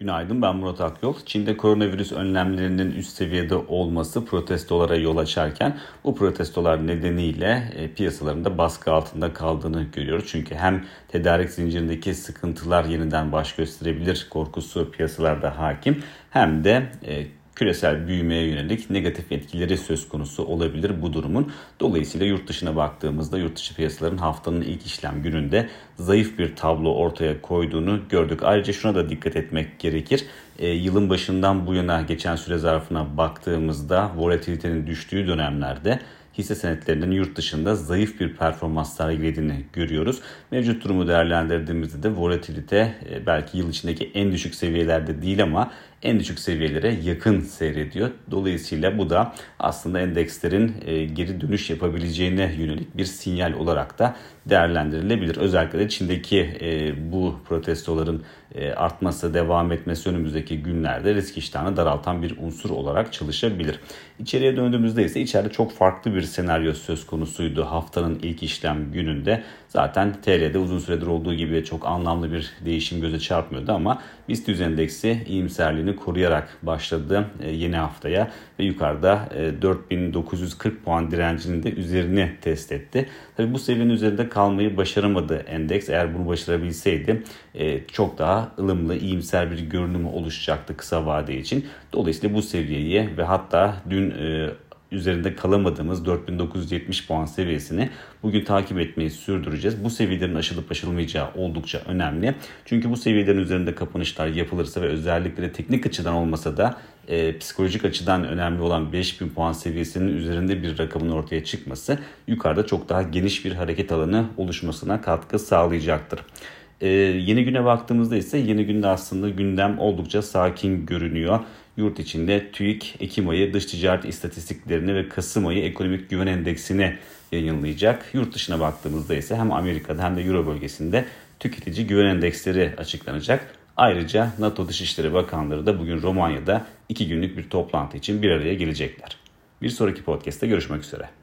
Günaydın ben Murat Akyol. Çin'de koronavirüs önlemlerinin üst seviyede olması protestolara yol açarken bu protestolar nedeniyle e, piyasalarında baskı altında kaldığını görüyoruz. Çünkü hem tedarik zincirindeki sıkıntılar yeniden baş gösterebilir korkusu piyasalarda hakim hem de e, küresel büyümeye yönelik negatif etkileri söz konusu olabilir bu durumun. Dolayısıyla yurt dışına baktığımızda yurt dışı piyasaların haftanın ilk işlem gününde zayıf bir tablo ortaya koyduğunu gördük. Ayrıca şuna da dikkat etmek gerekir. E, yılın başından bu yana geçen süre zarfına baktığımızda volatilitenin düştüğü dönemlerde hisse senetlerinin yurt dışında zayıf bir performans sergilediğini görüyoruz. Mevcut durumu değerlendirdiğimizde de volatilite e, belki yıl içindeki en düşük seviyelerde değil ama en düşük seviyelere yakın seyrediyor. Dolayısıyla bu da aslında endekslerin e, geri dönüş yapabileceğine yönelik bir sinyal olarak da değerlendirilebilir. Özellikle de Çin'deki e, bu protestoların artması, devam etmesi önümüzdeki günlerde risk iştahını daraltan bir unsur olarak çalışabilir. İçeriye döndüğümüzde ise içeride çok farklı bir senaryo söz konusuydu haftanın ilk işlem gününde. Zaten TL'de uzun süredir olduğu gibi çok anlamlı bir değişim göze çarpmıyordu ama BIST endeksi iyimserliğini koruyarak başladı e, yeni haftaya ve yukarıda 4940 puan direncinin de üzerini test etti. Tabi bu seviyenin üzerinde kalmayı başaramadı endeks. Eğer bunu başarabilseydi e, çok daha ılımlı, iyimser bir görünümü oluşacaktı kısa vade için. Dolayısıyla bu seviyeyi ve hatta dün e, üzerinde kalamadığımız 4970 puan seviyesini bugün takip etmeyi sürdüreceğiz. Bu seviyelerin aşılıp aşılmayacağı oldukça önemli. Çünkü bu seviyelerin üzerinde kapanışlar yapılırsa ve özellikle teknik açıdan olmasa da e, psikolojik açıdan önemli olan 5000 puan seviyesinin üzerinde bir rakamın ortaya çıkması yukarıda çok daha geniş bir hareket alanı oluşmasına katkı sağlayacaktır. Ee, yeni güne baktığımızda ise yeni günde aslında gündem oldukça sakin görünüyor. Yurt içinde TÜİK Ekim ayı dış ticaret istatistiklerini ve Kasım ayı ekonomik güven endeksini yayınlayacak. Yurt dışına baktığımızda ise hem Amerika'da hem de Euro bölgesinde tüketici güven endeksleri açıklanacak. Ayrıca NATO Dışişleri Bakanları da bugün Romanya'da iki günlük bir toplantı için bir araya gelecekler. Bir sonraki podcast'te görüşmek üzere.